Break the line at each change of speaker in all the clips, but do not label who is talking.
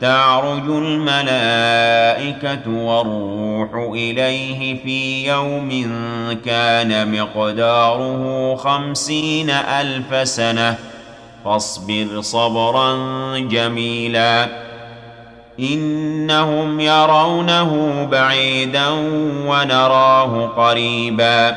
تعرج الملائكة والروح إليه في يوم كان مقداره خمسين ألف سنة فاصبر صبرا جميلا إنهم يرونه بعيدا ونراه قريبا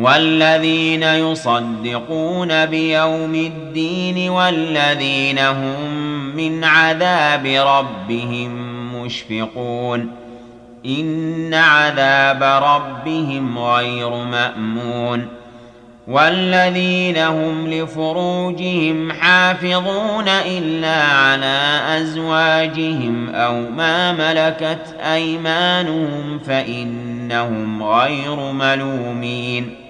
والذين يصدقون بيوم الدين والذين هم من عذاب ربهم مشفقون. إن عذاب ربهم غير مأمون. والذين هم لفروجهم حافظون إلا على أزواجهم أو ما ملكت أيمانهم فإنهم غير ملومين.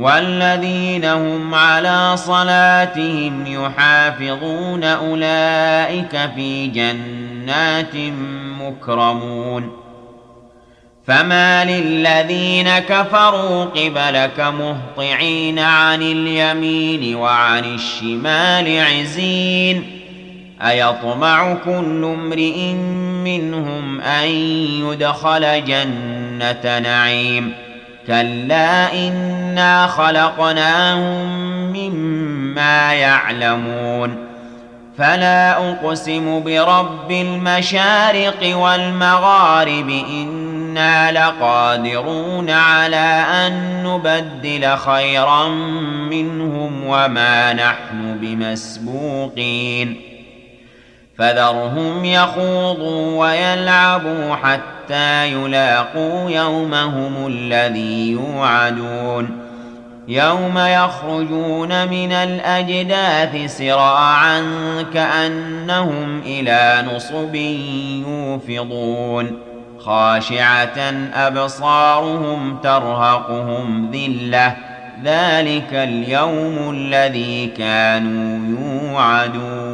والذين هم على صلاتهم يحافظون أولئك في جنات مكرمون. فما للذين كفروا قبلك مهطعين عن اليمين وعن الشمال عزين. أيطمع كل امرئ منهم أن يدخل جنة نعيم. كلا إنا خلقناهم مما يعلمون فلا أقسم برب المشارق والمغارب إنا لقادرون على أن نبدل خيرا منهم وما نحن بمسبوقين فذرهم يخوضوا ويلعبوا حتى يلاقوا يومهم الذي يوعدون يوم يخرجون من الأجداث سراعا كأنهم إلى نصب يوفضون خاشعة أبصارهم ترهقهم ذلة ذلك اليوم الذي كانوا يوعدون